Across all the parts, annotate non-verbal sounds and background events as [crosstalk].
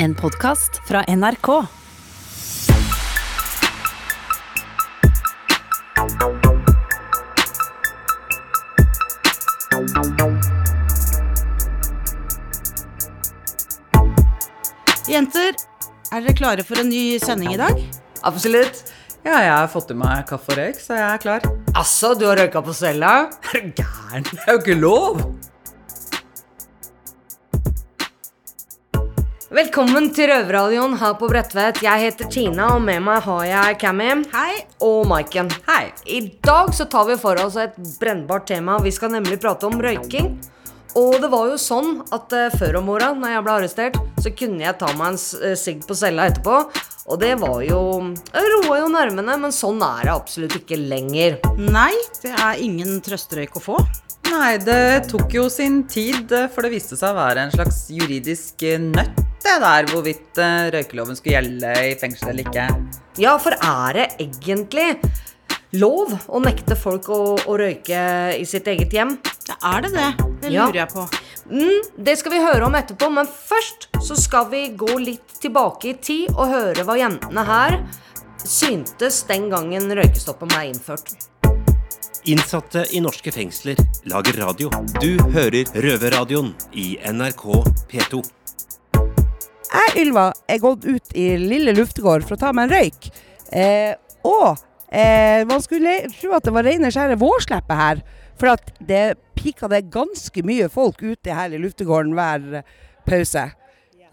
En podkast fra NRK. Jenter, er dere klare for en ny sending i dag? Absolutt. Ja, jeg har fått i meg kaffe og røyk, så jeg er klar. Altså, du har røyka på cella? Er du gæren? Det er jo ikke lov! Velkommen til Røverradioen her på Bredtvet. Jeg heter Tina, og med meg har jeg Cammy. Hei. Og Maiken. Hei. I dag så tar vi for oss et brennbart tema. Vi skal nemlig prate om røyking. Og det var jo sånn at eh, før om åra, når jeg ble arrestert, så kunne jeg ta meg en s- eh, sigg på cella etterpå. Og det var jo Det roa jo nervene, men sånn er det absolutt ikke lenger. Nei, det er ingen trøsterøyk å få. Nei, det tok jo sin tid, eh, for det viste seg å være en slags juridisk eh, nøtt, det der hvorvidt eh, røykeloven skulle gjelde i fengsel eller ikke. Ja, for er det egentlig lov å nekte folk å, å røyke i sitt eget hjem? Ja, er det det? Det Ja. lurer jeg på. Mm, det skal vi høre om etterpå, men først så skal vi gå litt tilbake i tid og høre hva jentene her syntes den gangen røykestoppen ble innført. Innsatte i norske fengsler lager radio. Du hører Røverradioen i NRK P2. Jeg, Ylva, er gått ut i lille luftegård for å ta meg en røyk. Eh, og eh, man skulle tro at det var rene skjære vårsleppet her. For at det pika det ganske mye folk ute her i luftegården hver pause.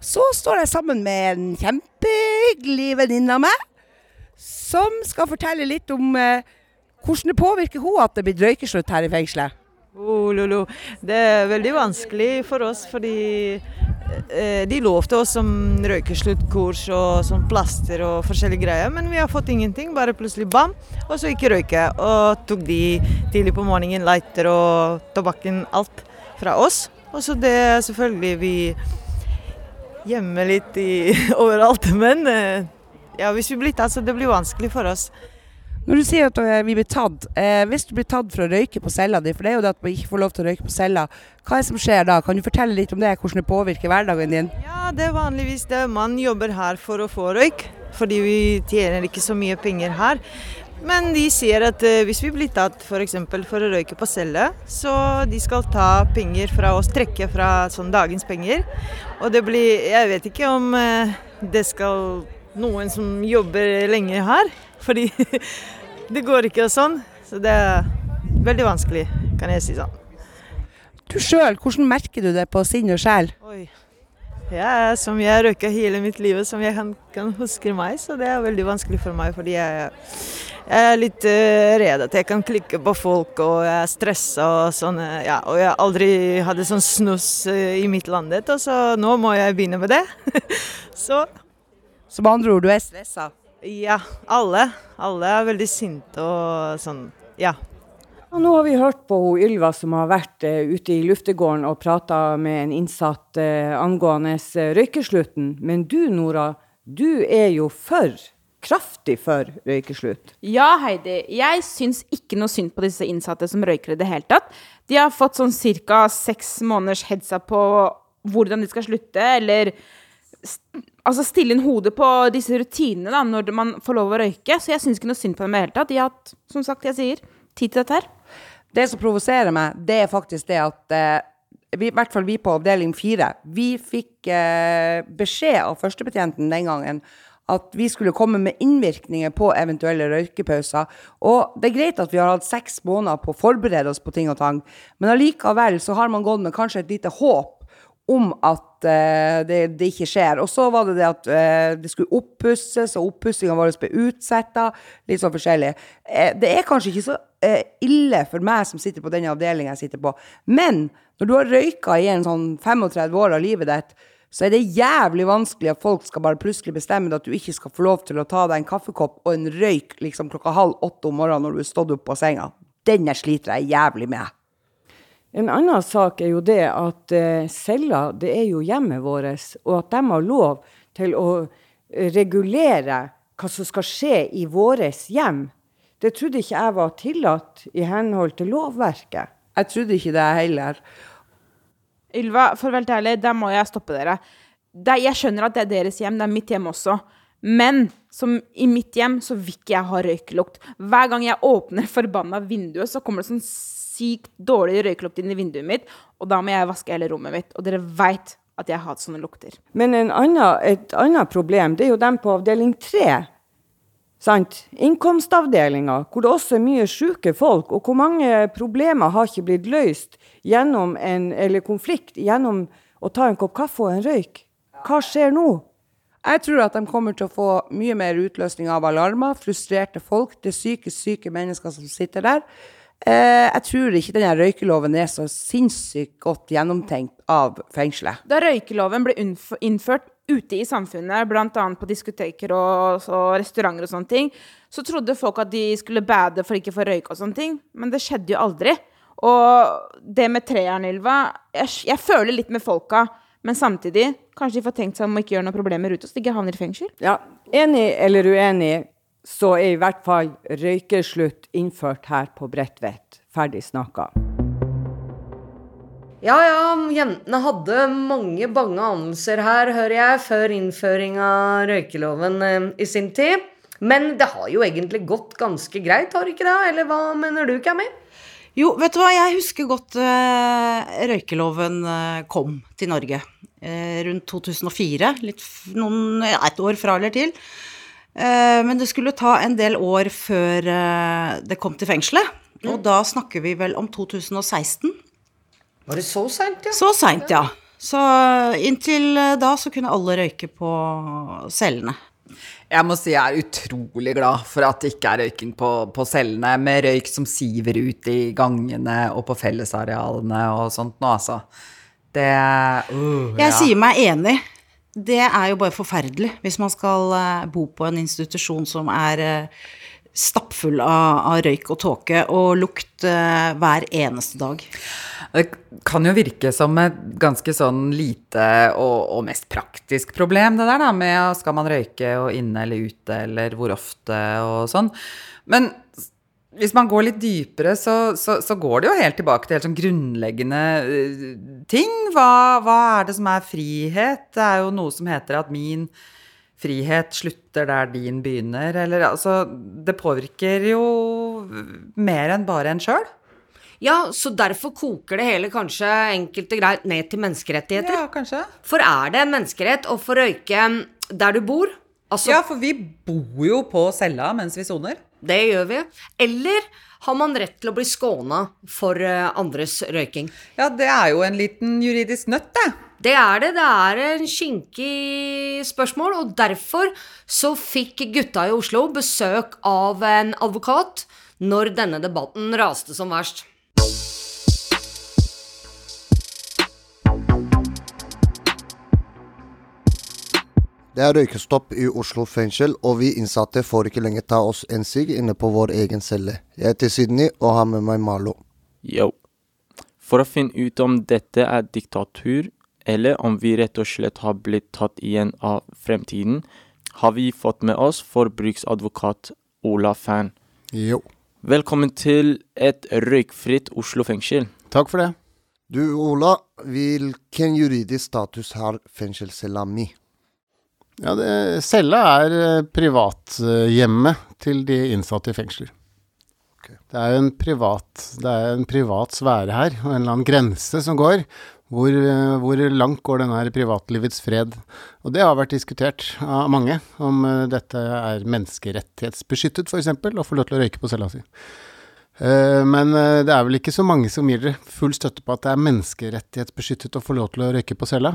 Så står jeg sammen med en kjempehyggelig venninne av meg, som skal fortelle litt om eh, hvordan det påvirker hun at det blir røykeslutt her i fengselet. Oh. Det er veldig vanskelig for oss, fordi de lovte oss som røykesluttkurs og sånn plaster og forskjellige greier, men vi har fått ingenting. Bare plutselig bam, og så ikke røyke. Og tok de tidlig på morgenen lighter og tobakken, alt fra oss. Og så det er selvfølgelig vi gjemmer litt i, [laughs] overalt, men eh, ja, hvis vi blir tatt, så det blir vanskelig for oss. Når du sier at eh, vi blir tatt, eh, hvis du blir tatt for å røyke på cella di, for det er jo det at man ikke får lov til å røyke på cella, hva er det som skjer da? Kan du fortelle litt om det, hvordan det påvirker hverdagen din? Ja, det er vanligvis det. Man jobber her for å få røyk, fordi vi tjener ikke så mye penger her. Men de sier at eh, hvis vi blir tatt f.eks. For, for å røyke på celle, så de skal ta penger fra oss, trekke fra sånn dagens penger. Og det blir Jeg vet ikke om eh, det skal noen som jobber lenge her, fordi [laughs] det går ikke sånn. Så det er veldig vanskelig, kan jeg si sånn. Du sjøl, hvordan merker du det på sinn og sjel? Oi. Jeg er som jeg røyka hele mitt liv, som jeg kan, kan huske meg, så det er veldig vanskelig for meg. Fordi jeg, jeg er litt uh, redd at jeg kan klikke på folk, og jeg er stressa og sånn. eh, Ja, og jeg aldri hadde sånn snus eh, i mitt landet, og så nå må jeg begynne med det. [laughs] så Som andre ord, du er stressa? Ja, alle. Alle er veldig sinte og sånn. Ja. Og nå har vi hørt på hun Ylva som har vært uh, ute i luftegården og prata med en innsatt uh, angående eh, røykeslutten. Men du Nora, du er jo for, kraftig for røykeslutt. Ja, Heidi. Jeg syns ikke noe synd på disse innsatte som røyker i det hele tatt. De har fått sånn ca. seks måneders heads up på hvordan de skal slutte, eller altså stille inn hodet på disse rutinene da, når man får lov å røyke. Så jeg syns ikke noe synd på dem i det hele tatt. De har hatt, som sagt, jeg sier, tid til dette her. Det som provoserer meg, det er faktisk det at eh, vi, i hvert fall vi på avdeling fire, vi fikk eh, beskjed av førstebetjenten den gangen at vi skulle komme med innvirkninger på eventuelle røykepauser. Og det er greit at vi har hatt seks måneder på å forberede oss på ting og tang, men allikevel så har man gått med kanskje et lite håp om at uh, det, det ikke skjer. Og så var det det at uh, det skulle oppusses, og oppussinga vår ble utsetta. Litt sånn forskjellig. Uh, det er kanskje ikke så ille for meg som sitter på den avdelinga jeg sitter på, men når du har røyka i en sånn 35 år av livet ditt, så er det jævlig vanskelig at folk skal bare plutselig bestemme at du ikke skal få lov til å ta deg en kaffekopp og en røyk liksom klokka halv åtte om morgenen når du er stått opp på senga. Den sliter jeg jævlig med. En annen sak er jo det at eh, celler, det er jo hjemmet vårt, og at de har lov til å eh, regulere hva som skal skje i vårt hjem. Det trodde ikke jeg var tillatt i henhold til lovverket. Jeg trodde ikke det heller. Ylva, for å være helt ærlig, der må jeg stoppe dere. det Jeg skjønner at det er deres hjem, det er mitt hjem også. Men som i mitt hjem så vil ikke jeg ha røykelukt. Hver gang jeg åpner forbanna vinduet, så kommer det sånn sykt dårlig røyklukt inn i vinduet mitt, og da må jeg vaske hele rommet mitt. Og dere veit at jeg hater sånne lukter. Men en annen, et annet problem, det er jo dem på avdeling tre. Sant? Innkomstavdelinga, hvor det også er mye syke folk. Og hvor mange problemer har ikke blitt løst gjennom en, eller konflikt gjennom å ta en kopp kaffe og en røyk? Hva skjer nå? Jeg tror at de kommer til å få mye mer utløsning av alarmer, frustrerte folk, det psykisk syke mennesker som sitter der. Eh, jeg tror ikke denne røykeloven er så sinnssykt godt gjennomtenkt av fengselet. Da røykeloven ble innført ute i samfunnet, bl.a. på diskoteker og, og restauranter og sånne ting, så trodde folk at de skulle bade for ikke å få røyke og sånne ting, men det skjedde jo aldri. Og det med Treernylva jeg, jeg føler litt med folka, men samtidig kanskje de får tenkt seg om å ikke gjøre noen problemer ute, så de ikke havner i fengsel. Ja, enig eller uenig, så er i hvert fall røykeslutt innført her på Bredtvet. Ferdig snakka. Ja ja, jentene hadde mange bange anelser her, hører jeg, før innføring av røykeloven eh, i sin tid. Men det har jo egentlig gått ganske greit, har ikke det? Eller hva mener du, Cammy? Jo, vet du hva, jeg husker godt eh, røykeloven eh, kom til Norge. Eh, rundt 2004. Litt, noen, et år fra eller til. Eh, men det skulle ta en del år før eh, det kom til fengselet. Og da snakker vi vel om 2016. Var det så seint, ja? Så seint, ja. Så inntil eh, da så kunne alle røyke på cellene. Jeg må si jeg er utrolig glad for at det ikke er røyking på, på cellene, med røyk som siver ut i gangene og på fellesarealene og sånt nå, altså. Det uh, Jeg ja. sier meg enig. Det er jo bare forferdelig hvis man skal eh, bo på en institusjon som er eh, stappfull av, av røyk og tåke og lukt eh, hver eneste dag. Det kan jo virke som et ganske sånn lite og, og mest praktisk problem, det der da, med skal man røyke og inne eller ute, eller hvor ofte og sånn. Men hvis man går litt dypere, så, så, så går det jo helt tilbake til helt sånn grunnleggende eh, ting. Hva, hva er det som er frihet? Det er jo noe som heter at min frihet slutter der din begynner, eller altså Det påvirker jo mer enn bare en sjøl. Ja, så derfor koker det hele kanskje enkelt og greit ned til menneskerettigheter. Ja, kanskje. For er det en menneskerett å få røyke der du bor? Altså, Ja, for vi bor jo på cella mens vi soner. Det gjør vi. Eller har man rett til å bli skåna for eh, andres røyking? Ja, det er jo en liten juridisk nøtt, det. Det er det. Det er en skinkig spørsmål, og derfor så fikk gutta i Oslo besøk av en advokat når denne debatten raste som verst. Det er røykestopp i Oslo fengsel, og vi innsatte får ikke lenger ta oss en sigg inne på vår egen celle. Jeg heter Sydney og har med meg Malo. Yo. For å finne ut om dette er diktatur, eller om vi rett og slett har blitt tatt igjen av fremtiden, har vi fått med oss forbruksadvokat Ola Fan. Jo. Velkommen til et røykfritt Oslo fengsel. Takk for det. Du Ola, hvilken juridisk status har fengselscella mi? Ja, det, Cella er eh, privathjemmet til de innsatte i fengsler. Det er jo en privat, det er en privat sfære her, og en eller annen grense som går. Hvor, eh, hvor langt går denne privatlivets fred? Og det har vært diskutert av mange, om eh, dette er menneskerettighetsbeskyttet f.eks., å få lov til å røyke på cella si. Eh, Men eh, det er vel ikke så mange som gir dere full støtte på at det er menneskerettighetsbeskyttet å få lov til å røyke på cella.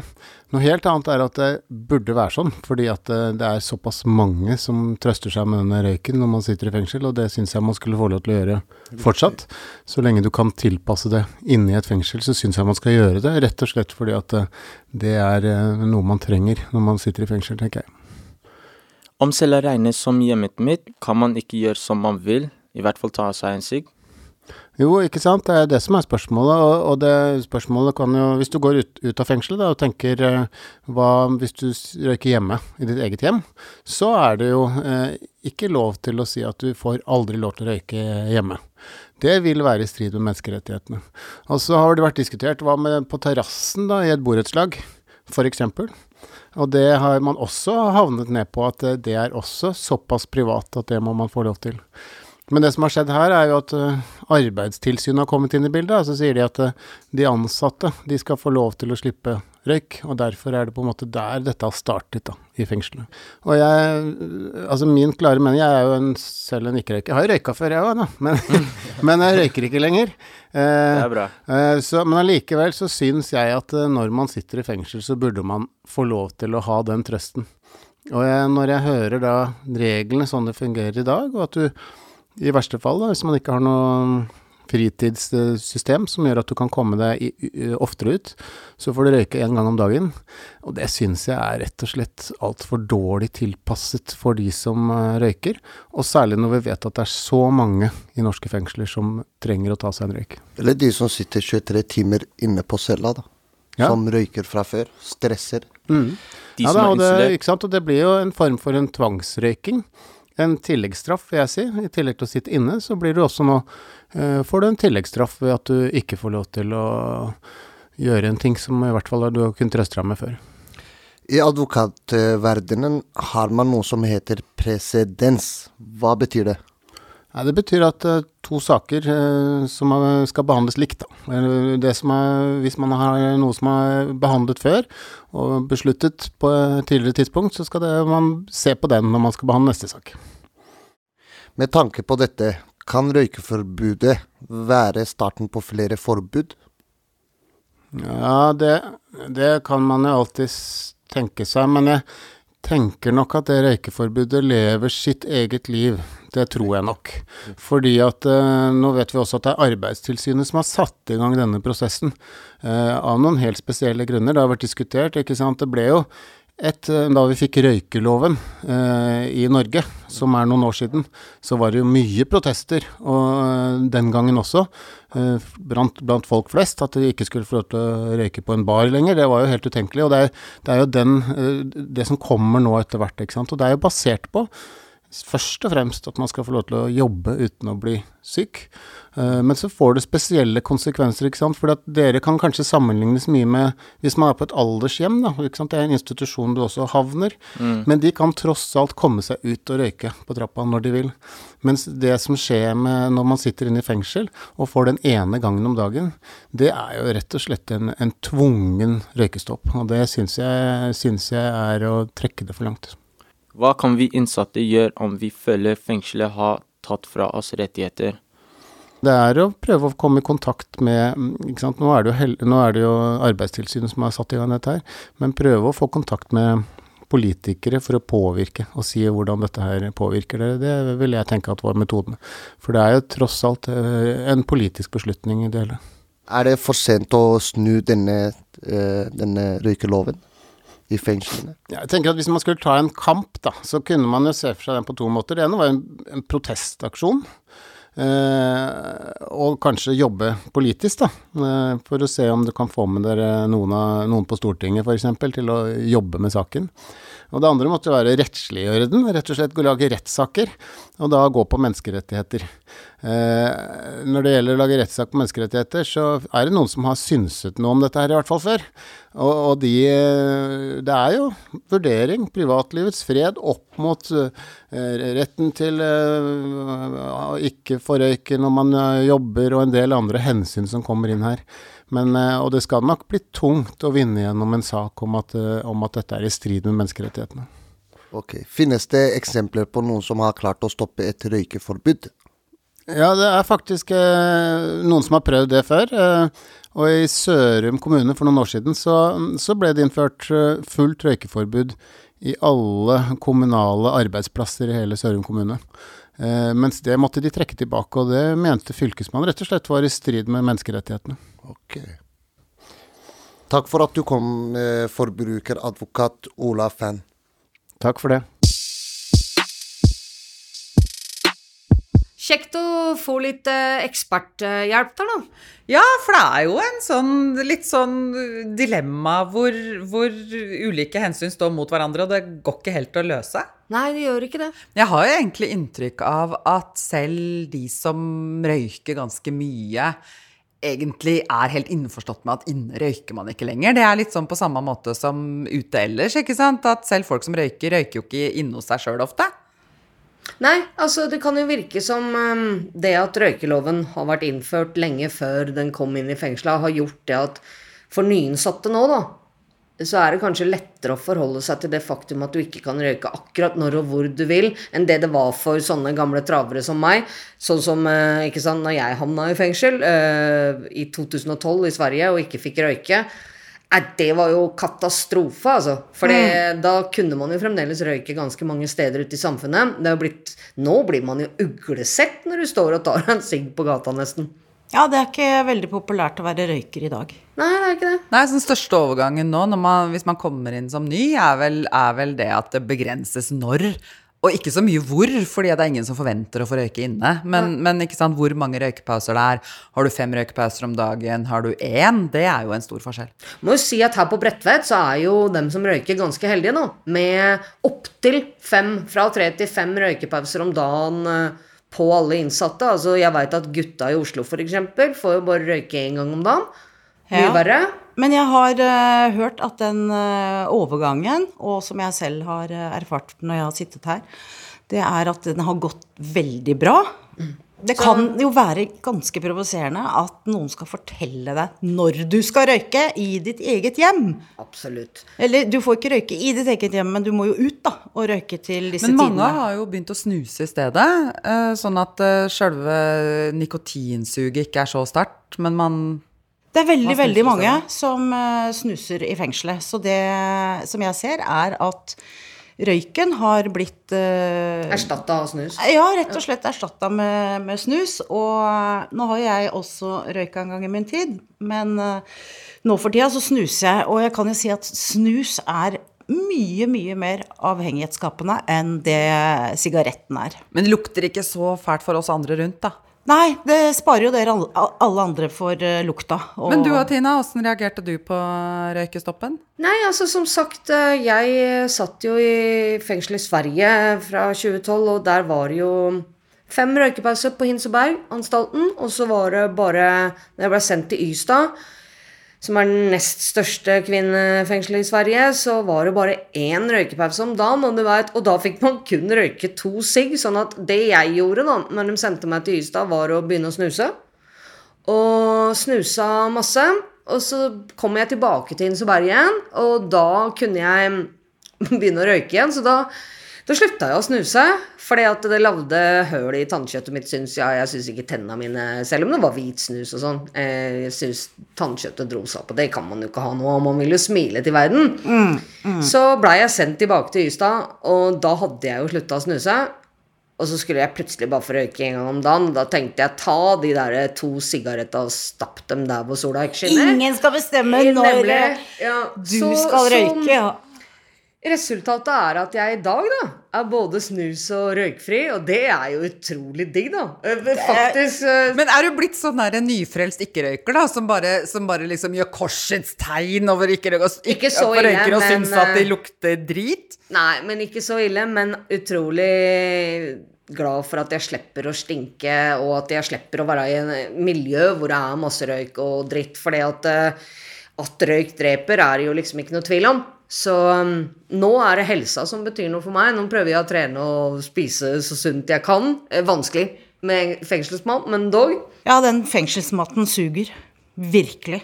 Noe helt annet er at det burde være sånn, fordi at eh, det er såpass mange som trøster seg med denne røyken når man sitter i fengsel, og det syns jeg man skulle få lov til å gjøre fortsatt. Så lenge du kan tilpasse det inne i et fengsel, så syns jeg man skal gjøre det, rett og slett fordi at det er noe man trenger når man sitter i fengsel, tenker jeg. Om cella regnes som hjemmet mitt, kan man ikke gjøre som man vil, i hvert fall ta seg en sigg. Jo, ikke sant. Det er det som er spørsmålet. Og, det spørsmålet kan jo Hvis du går ut, ut av fengselet da, og tenker eh, hva hvis du røyker hjemme, i ditt eget hjem, så er det jo eh, ikke lov til å si at du får aldri lov til å røyke hjemme. Det vil være i strid med menneskerettighetene. Og så har det vært diskutert hva med på terrassen i et borettslag, f.eks. Og det har man også havnet ned på, at det er også såpass privat at det må man få lov til. Men det som har skjedd her, er jo at uh, Arbeidstilsynet har kommet inn i bildet. Og så sier de at uh, de ansatte de skal få lov til å slippe røyk. Og derfor er det på en måte der dette har startet, da, i fengselet. Og jeg Altså min klare mening Jeg er jo en, selv en ikke-røyker. Jeg har jo røyka før, jeg òg, da. Men, [laughs] men, jeg røyker ikke lenger. Eh, det er bra. Så, men allikevel så syns jeg at når man sitter i fengsel, så burde man få lov til å ha den trøsten. Og jeg, når jeg hører da reglene sånn det fungerer i dag, og at du i verste fall, da, hvis man ikke har noe fritidssystem som gjør at du kan komme deg oftere ut, så får du røyke én gang om dagen. Og det syns jeg er rett og slett altfor dårlig tilpasset for de som uh, røyker. Og særlig når vi vet at det er så mange i norske fengsler som trenger å ta seg en røyk. Eller de som sitter 23 timer inne på cella, da. Ja. Som røyker fra før. Stresser. Mm. ja, da, og det, ikke sant? og det blir jo en form for en tvangsrøyking en tilleggsstraff, vil jeg si. I tillegg til å sitte inne, så blir du også nå eh, Får du en tilleggsstraff ved at du ikke får lov til å gjøre en ting som i hvert fall du har kunnet trøste deg med før. I advokatverdenen har man noe som heter presedens. Hva betyr det? Nei, det betyr at uh, to saker uh, som er, skal behandles likt. Det som er, hvis man har noe som er behandlet før og besluttet på et tidligere tidspunkt, så skal det, man se på den når man skal behandle neste sak. Med tanke på dette, kan røykeforbudet være starten på flere forbud? Ja, det, det kan man jo alltid tenke seg, men jeg tenker nok at det røykeforbudet lever sitt eget liv. Det tror jeg nok. Fordi at uh, nå vet vi også at det er Arbeidstilsynet som har satt i gang denne prosessen. Uh, av noen helt spesielle grunner. Det har vært diskutert, ikke sant. Det ble jo et, eh, da vi fikk røykeloven eh, i Norge, som er noen år siden, så var det jo mye protester, og den gangen også, blant, blant, folk flest, at de ikke skulle få lov til å røyke på en bar lenger. Det var jo helt utenkelig. Og det er, det er jo den, det som kommer nå etter hvert, ikke sant. Og det er jo basert på først og fremst at man skal få lov til å jobbe uten å bli syk. Uh, men så får det spesielle konsekvenser, ikke sant. For dere kan kanskje sammenlignes mye med hvis man er på et aldershjem, da. Ikke sant? Det er en institusjon du også havner. Mm. Men de kan tross alt komme seg ut og røyke på trappa når de vil. Mens det som skjer med når man sitter inne i fengsel og får den ene gangen om dagen, det er jo rett og slett en, en tvungen røykestopp. Og det syns jeg, syns jeg er å trekke det for langt. Hva kan vi innsatte gjøre om vi føler fengselet har tatt fra oss rettigheter? Det er å prøve å komme i kontakt med ikke sant? Nå, er det jo, nå er det jo Arbeidstilsynet som har satt i gang dette her, men prøve å få kontakt med politikere for å påvirke og si hvordan dette her påvirker dere. Det vil jeg tenke at var metoden. For det er jo tross alt eh, en politisk beslutning i det hele. Er det for sent å snu denne, eh, denne røykeloven? I fengslene? Ja, jeg tenker at Hvis man skulle ta en kamp, da, så kunne man jo se for seg den på to måter. Det ene var en, en protestaksjon. Eh, og kanskje jobbe politisk, da. Eh, for å se om du kan få med dere noen, av, noen på Stortinget f.eks. til å jobbe med saken. Og det andre måtte være rettsliggjøre den, rett og slett lage rettssaker, og da gå på menneskerettigheter. Eh, når det gjelder å lage rettssak på menneskerettigheter, så er det noen som har synset noe om dette her, i hvert fall før. Og, og de Det er jo vurdering, privatlivets fred, opp mot eh, retten til eh, ikke forrøyke når man eh, jobber, og en del andre hensyn som kommer inn her. Men, eh, og det skal nok bli tungt å vinne gjennom en sak om at, eh, om at dette er i strid med menneskerettighetene. Ok. Finnes det eksempler på noen som har klart å stoppe et røykeforbud? Ja, det er faktisk eh, noen som har prøvd det før. Eh, og i Sørum kommune for noen år siden så, så ble det innført eh, fullt røykeforbud i alle kommunale arbeidsplasser i hele Sørum kommune. Eh, mens det måtte de trekke tilbake, og det mente fylkesmannen rett og slett var i strid med menneskerettighetene. Ok. Takk for at du kom, eh, forbrukeradvokat Ola Fan. Takk for det. Kjekt å få litt eh, eksperthjelp der, da. Ja, for det er jo en sånn litt sånn dilemma hvor, hvor, ulike hensyn står mot hverandre, og det går ikke helt å løse. Nei, det gjør ikke det. Jeg har jo egentlig inntrykk av at selv de som røyker ganske mye, egentlig er helt innforstått med at inne røyker man ikke lenger. Det er litt sånn på samme måte som ute ellers, ikke sant? At selv folk som røyker, røyker jo ikke inne hos seg sjøl ofte. Nei, altså det kan jo virke som um, det at røykeloven har vært innført lenge før den kom inn i fengsla, har gjort det at for nyinnsatte nå, da, så er det kanskje lettere å forholde seg til det faktum at du ikke kan røyke akkurat når og hvor du vil, enn det det var for sånne gamle travere som meg. Sånn som eh, ikke sant, når jeg havna i fengsel eh, i 2012 i Sverige og ikke fikk røyke. Nei, det var jo katastrofe, altså. For Mm. da kunne man jo fremdeles røyke ganske mange steder ute i samfunnet. Er blitt, nå blir man jo uglesett når du står og tar en sigg på gata, nesten. Ja, det er ikke veldig populært å være røyker i dag. Nei, det er ikke det. Nei, så Den største overgangen nå, når man, hvis man kommer inn som ny, er vel, er vel det at det begrenses når. Og ikke så mye hvor, fordi det er ingen som forventer å få røyke inne. Men, men ikke sant, hvor mange røykepauser det er. Har du fem røykepauser om dagen? Har du én? Det er jo en stor forskjell. Må jo si at her på Bredtvet så er jo dem som røyker ganske heldige nå. Med opptil fem, fra tre til fem røykepauser om dagen eh, på alle innsatte. Altså jeg veit at gutta i Oslo f.eks. får jo bare røyke én gang om dagen. Mye Ja. verre. Men jeg har uh, hørt at den uh, overgangen, og som jeg selv har uh, erfart når jeg har sittet her, det er at den har gått veldig bra. Det kan jo være ganske provoserende at noen skal fortelle deg når du skal røyke i ditt eget hjem. Absolutt. Eller du får ikke røyke i ditt eget hjem, men du må jo ut da, og røyke til disse Men mange tidene. har jo begynt å snuse i stedet, eh, sånn at uh, sjølve nikotinsuget ikke er så sterkt, men man Det er veldig, veldig mange som eh, snuser i fengselet. Så det som jeg ser, er at røyken har blitt uh, Erstatta av snus. Ja, rett og slett erstatta med, med snus. Og nå har jeg også røyka en gang i min tid, men eh, nå for tida så snuser jeg. Og jeg kan jo si at snus er mye, mye mer avhengighetsskapende enn det sigaretten er. Men det lukter ikke så fælt for oss andre rundt, da. Nei, det sparer jo dere alle, andre for eh, lukta. og- Men du og Tina, åssen reagerte du på røykestoppen? Nei, altså som sagt, eh, jeg satt jo i fengsel i Sverige fra 2012, og der var det jo fem røykepauser på Hinseberg-anstalten, og så var det bare Når jeg ble sendt til Ystad, som er den nest største kvinnefengselet i Sverige, så var det bare én røykepause om dagen, og vet, og da fikk man kun røyke to sigg, sånn at det jeg gjorde da, når de sendte meg til Ystad, var å begynne å snuse. Og snusa masse. Og så kom jeg tilbake til Inseberg igjen, og da kunne jeg begynne å røyke igjen. Så da, da slutta jeg å snuse, fordi at det lagde høl i tannkjøttet mitt, syns jeg. Jeg syns ikke tenna mine Selv om det var hvit snus og sånn. eh, Jeg syns tannkjøttet dro seg opp, og det kan man jo ikke ha nå. Man vil jo smile til verden. Så blei jeg sendt tilbake til Ystad, og da hadde jeg jo slutta å snuse. Og så skulle jeg plutselig bare få røyke en gang om dagen. Da tenkte jeg ta de der to sigaretta og stapp dem der hvor sola ikke skinner. Ingen skal bestemme når Nemlig. eh, Ja, du så- skal røyke. Ja. Resultatet er at jeg i dag da er både snus og røykfri, og det er jo utrolig digg, da. Eh, Faktisk eh, Men er du blitt sånn der nyfrelst ikke-røyker, da? Som bare, som bare liksom gjør korsets tegn over ikke-røyker, og, Ikke så for røyker og syns at de eh, lukter drit? Nei, men ikke så ille. Men utrolig glad for at jeg slipper å stinke, og at jeg slipper å være i en miljø hvor det er masse røyk og dritt. Fordi at, eh, at røyk dreper, er det jo liksom ikke noe tvil om. Så um, nå er det helsa som betyr noe for meg. Nå prøver jeg å trene og spise så sunt jeg kan. Eh, Vanskelig med fengselsmat, men dog. ja, den fengselsmaten suger. Virkelig.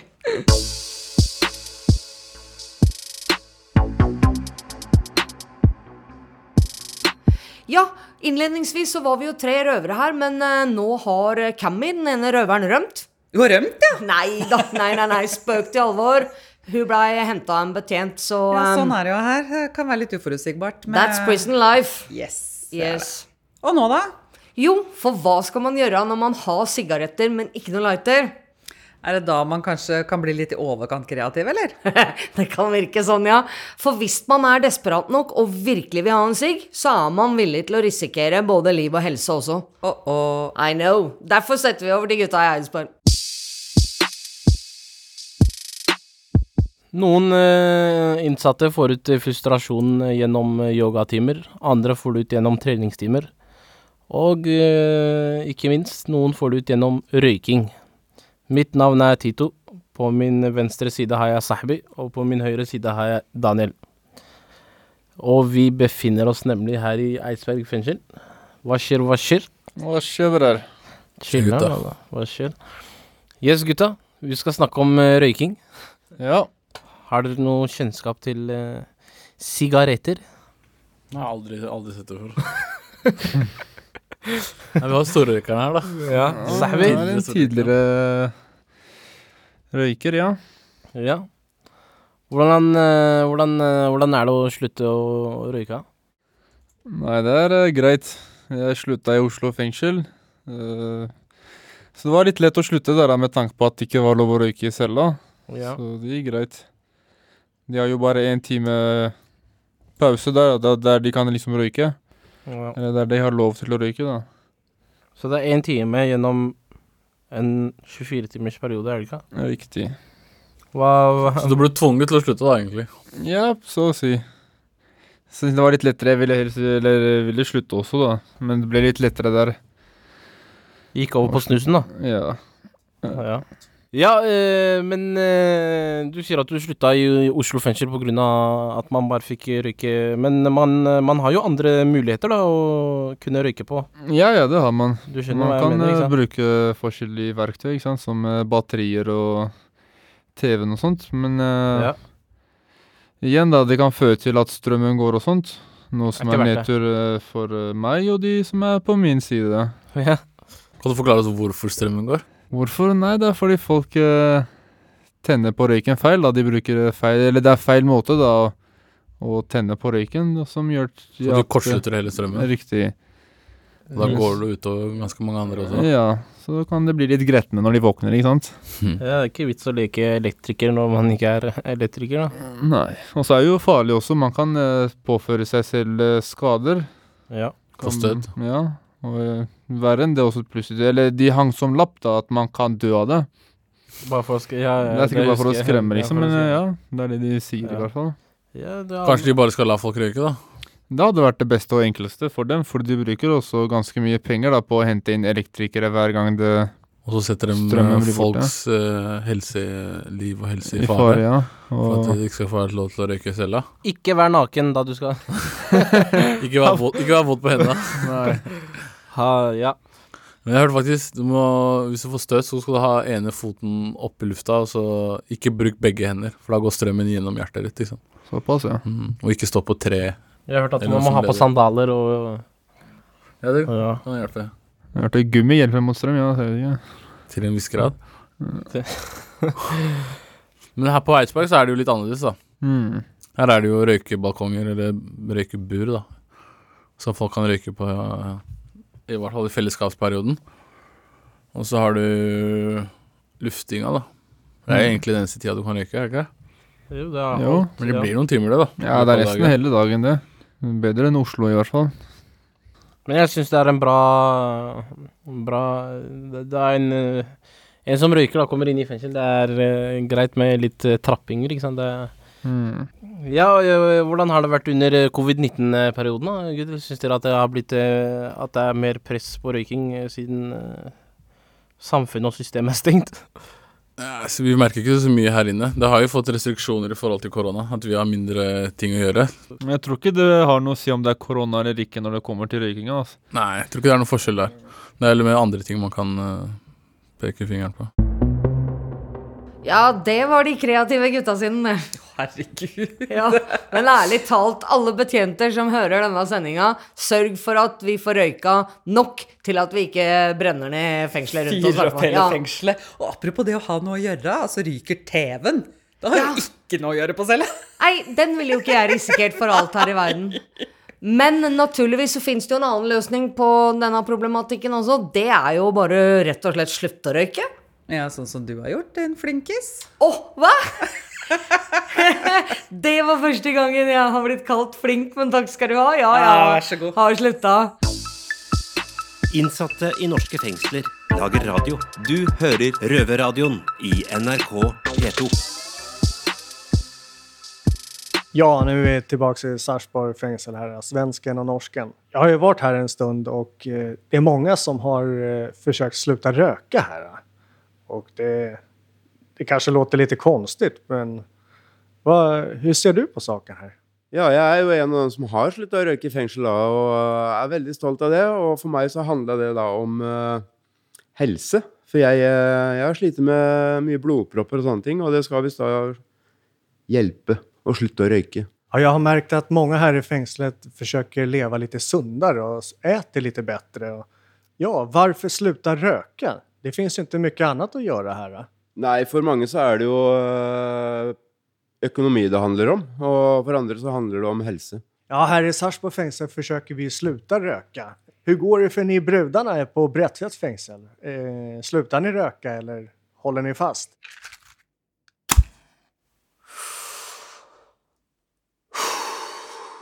Ja, innledningsvis så var vi jo tre røvere her, men eh, nå har Cammy, den ene røveren, rømt. Du har rømt, ja? Nei da, nei, nei, nei, spøk til alvor. Hun blei henta av en betjent, så ja? Sånn um, er det jo her. Det kan være litt uforutsigbart. men- That's prison life. Yes. Yes. Og nå, da? Jo, for hva skal man gjøre når man har sigaretter, men ikke noe lighter? Er det da man kanskje kan bli litt i overkant kreativ, eller? [laughs] Det kan virke sånn, ja. For hvis man er desperat nok og virkelig vil ha en sigg, så er man villig til å risikere både liv og helse også. Oh, oh. I know. Derfor setter vi over de gutta i Eidsborg. Noen eh, innsatte får ut frustrasjon gjennom eh, yogatimer, andre får det ut gjennom treningstimer. Og eh, ikke minst, noen får det ut gjennom røyking. Mitt navn er Tito. På min venstre side har jeg Sahbi, og på min høyre side har jeg Daniel. Og vi befinner oss nemlig her i Eidsberg fengsel. Hva skjer, hva skjer? Hva skjer, bror? Chill, Gutta. Hva skjer? Yes, gutta. Vi skal snakke om eh, røyking. Ja. Har dere noe kjennskap til eh, sigaretter? Jeg har aldri, aldri sett det før. [laughs] Nei, vi har storrøykeren her, da. Ja, ja det er en tidligere røyker, ja. Ja. Hvordan, eh, hvordan, eh, hvordan er det å slutte å røyke? Nei, det er greit. Jeg slutta i Oslo fengsel. eh, så det var litt lett å slutte der med tanke på at det ikke var lov å røyke i cella. Ja. Så det gikk greit. De har jo bare én time pause der, der, der de kan liksom røyke. Ja. Eller der de har lov til å røyke, da. Så det er én time gjennom en 24 timers periode, er det ikke? Riktig. Hva Så du ble tvunget til å slutte, da, egentlig? Ja, så å si. Så det var litt lettere. Jeg ville, helst, eller, ville slutte også, da. Men det ble litt lettere der. Gikk over på snusen, da? Ja. Ja, ja øh, men øh, du sier at du slutta i Oslo fengsel pga. at man bare fikk røyke. Men man, man har jo andre muligheter da å kunne røyke på. Ja, ja, det har man. Du man hva jeg kan mener, eh, bruke forskjellige verktøy, ikke sant? som batterier og TV-en og sånt. Men øh, Ja. igjen, da, det kan føre til at strømmen går og sånt. Noe som er, det. nedtur for meg og de som er på min side. [laughs] Ja. Kan du forklare oss hvorfor strømmen går? Hvorfor? Nei, det er fordi folk eh, tenner på røyken feil. Da. De bruker feil Eller det er feil måte da å, å tenne på røyken da, som gjør Så du kortslutter hele strømmen? Riktig. Og da går du utover ganske mange andre også? Ja, så kan det bli litt gretne når de våkner, ikke sant? Ja, det er ikke vits å leke elektriker når man ikke er elektriker, da. Nei. Og så er det jo farlig også. Man kan eh, påføre seg selv eh, skader. Ja. Kan- Få støt. Ja. Og eh, verre enn det også plutselig Eller de hang som lapp, da, at man kan dø av det. Bare for å sk ja, ja, det er sikkert bare for å skremme, liksom. Men eh, ja, det er det de sier, i hvert fall. Ja, det er- Kanskje de bare skal la folk røyke, da? Det hadde vært det beste og enkleste for dem, for de bruker også ganske mye penger da, på å hente inn elektrikere hver gang det Og så setter de eh, folks eh, helseliv og helse i, I fare. Ja. ja. For at de ikke skal få lov til å røyke i cella. Ikke vær naken da du skal [laughs] ikke vær våt på hendene. [laughs] Nei. Ha, ja. Men jeg hørte faktisk du må, Hvis du får støt, så skal du ha ene foten opp i lufta, og så ikke bruk begge hender, for da går strømmen gjennom hjertet ditt. Liksom. Såpass, ja. Mm. Og ikke stå på tre. Jeg har hørt at man må ha på bedre. sandaler og Ja, det Ja. kan hjelpe. Jeg hørte gummi hjelper mot strøm, ja. Det ikke. Til en viss grad. [laughs] Men her på Eidsberg så er det jo litt annerledes, da. Mm. Her er det jo røykebalkonger, eller røykebur, da. Så folk kan røyke på, ja, i hvert fall i fellesskapsperioden. Og så har du luftinga, da. Det er Mm. egentlig den eneste tida du kan røyke, er det ikke? Jo, det er Jo. Men det blir noen timer, det, da. Ja, det er resten av hele dagen, det. Bedre enn Oslo, i hvert fall. Men jeg syns det er en bra Bra Det, er en En som røyker, da, kommer inn i fengsel. Det er eh, greit med litt eh, trappinger, ikke sant. Det, Mm. Ja, hvordan har det vært under eh, covid-19-perioden, da? Gud, Syns dere at det har blitt eh, At det er mer press på røyking eh, siden samfunnet og systemet er stengt? Ja, vi merker ikke så mye her inne. Det har jo fått restriksjoner i forhold til korona. At vi har mindre ting å gjøre. Men jeg tror ikke det har noe å si om det er korona eller ikke når det kommer til røykinga. Altså. Nei, jeg tror ikke det er noen forskjell der. Det er heller med andre ting man kan peke fingeren på. Ja, det var de kreative gutta sine. Herregud. Ja, men ærlig talt, alle betjenter som hører denne sendinga, sørg for at vi får røyka nok til at vi ikke brenner ned fengselet rundt oss. Fyr opp hele fengselet. Og apropos det å ha noe å gjøre, altså ryker TV-en. Da har jo ikke noe å gjøre på cella. Nei, den ville jo ikke jeg risikert for alt her i verden. Men naturligvis så fins det jo en annen løsning på denne problematikken også. Det er jo bare rett og slett slutte å røyke. Ja, sånn som du har gjort, en flinkis. Åh, hva? [laughs] det var første gangen jeg har blitt kalt flink, men takk skal du ha. Ja, ja. Ja, vær så god. Har slutta. Innsatte i norske fengsler lager radio. Du hører Røverradioen i NRK P2. Ja, nå er vi tilbake i Sarpsborg fengsel. her, svensken og norsken. Jeg har jo vært her en stund och eh, det er mange som har forsøkt å slutte å røyke her. Og det, det kanskje låter litt konstigt, men hvordan hur ser du på saken her? Ja, jeg er jo en av dem som har slutta å røyke i fengsel, da, og er veldig stolt av det. Og for meg så handla det da om uh, helse. For jeg, uh, jeg har slitt med mye blodpropper og sånne ting, og det skal visst da hjelpe å slutte å røyke. Ja, jeg har merket at mange her i fengselet forsøker leve litt sunnere og spise litt bedre. Och, ja, slutte sluta røyke? Det fins ikke mye annet å gjøre her. här. Nei, for mange så er det jo eh, økonomi det handler om, og for andre så handler det om helse. Ja, her i Sarpsborg fengsel forsøker vi å sluta røyke. Hvordan går det for ni brudene på Bredtvet fengsel? Eh, slutar ni røyke, eller holder ni fast?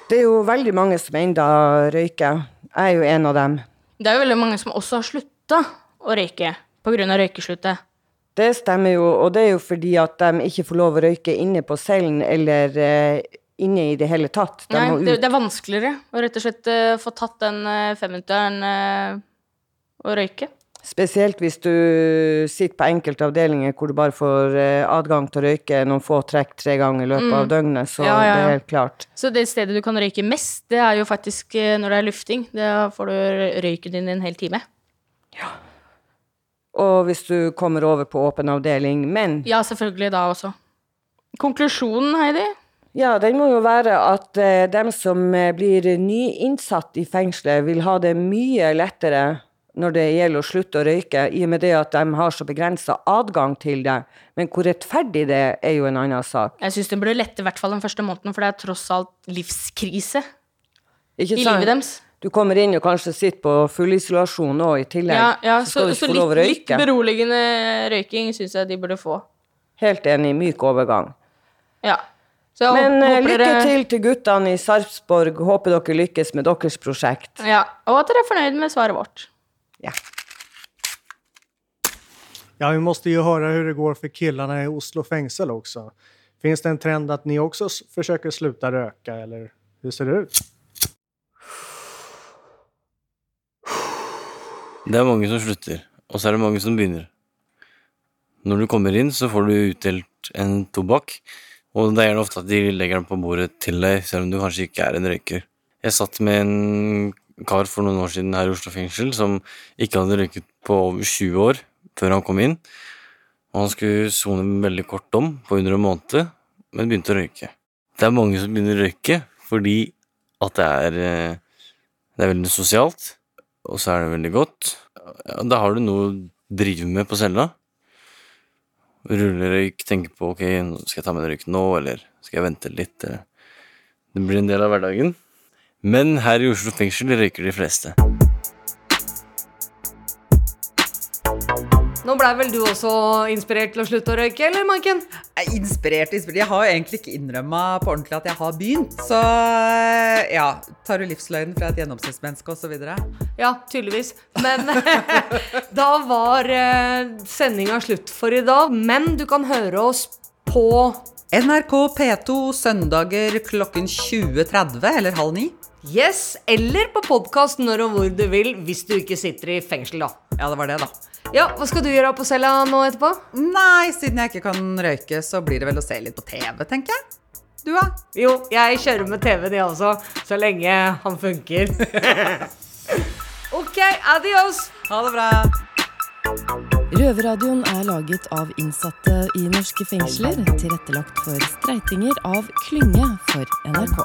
Det er jo veldig mange som enda røyker. Jeg er jo en av dem. Det er jo veldig mange som også har slutta å røyke pga. røykesluttet. Det stemmer jo, og det er jo fordi at de ikke får lov å røyke inne på cellen eller eh, inne i det hele tatt. De Nei, det, det er vanskeligere å rett og slett uh, få tatt den uh, femminutteren uh, og røyke. Spesielt hvis du sitter på enkelte avdelinger hvor du bare får eh, adgang til å røyke noen få trekk tre ganger i løpet Mm. av døgnet, så Ja, ja, det er helt klart. Så det stedet du kan røyke mest, det er jo faktisk eh, når det er lufting. Da får du røyken din en hel time. Og hvis du kommer over på åpen avdeling, men Ja, selvfølgelig da også. Konklusjonen, Heidi? Ja, den må jo være at eh, dem som eh, blir nyinnsatt i fengselet, vil ha det mye lettere når det gjelder å slutte å røyke, i og med det at de har så begrensa adgang til det. Men hvor rettferdig det er, er jo en annen sak. Jeg syns det burde lette i hvert fall den første måneden, for det er tross alt livskrise i livet deres. Du kommer inn og kanskje sitter på fullisolasjon nå i tillegg, Ja, ja, så så, så litt, litt beroligende røyking syns jeg de burde få. Helt enig, myk overgang. Ja. Så Men eh, håper lykke dere- til til guttene i Sarpsborg. Håper dere lykkes med deres prosjekt. Ja, og at dere er fornøyd med svaret vårt. Ja, Ja, vi måste ju höra hur det går för killarna i Oslo fängsel också. Finns det en trend att ni också försöker sluta röka, eller hur ser det ut? Det er mange som slutter, og så er det mange som begynner. Når du kommer inn, så får du utdelt en tobakk, og det er ofte at de legger den på bordet til deg, selv om du kanskje ikke er en røyker. Jeg satt med en kar for noen år siden her i Oslo fengsel som ikke hadde røyket på over 20 år før han kom inn, og han skulle sone veldig kort dom på under en måned, men begynte å røyke. Det er mange som begynner å røyke fordi at det er, eh, det er veldig sosialt, og så er det veldig godt. Da har du noe å drive med på cella. Rulle røyk, tenke på ok, skal jeg ta med en røyk nå, eller skal jeg vente litt? Eller. Det blir en del av hverdagen. Men her i Oslo fengsel røyker de fleste. Nå blei vel du også inspirert til å slutte å røyke, eller Maiken? Inspirert, inspirert. Jeg har jo egentlig ikke innrømma på ordentlig at jeg har begynt. Så ja, tar du livsløgnen fra et gjennomsnittsmenneske osv.? Ja, tydeligvis. Men [laughs] da var eh, sendinga slutt for i dag. Men du kan høre oss på NRK P2 søndager klokken 20.30 eller halv ni. Yes, eller på podkast når og hvor du vil, hvis du ikke sitter i fengsel, da. Ja, det var det, da. Ja, Hva skal du gjøre på cella nå etterpå? Nei, siden jeg ikke kan røyke, så blir det vel å se litt på TV, tenker jeg. Du, da? Jo, jeg kjører med TV-en, jeg også. Så lenge han funker. [laughs] ok, adios! Ha det bra. Røverradioen er laget av innsatte i norske fengsler, tilrettelagt for streitinger av Klynge for NRK.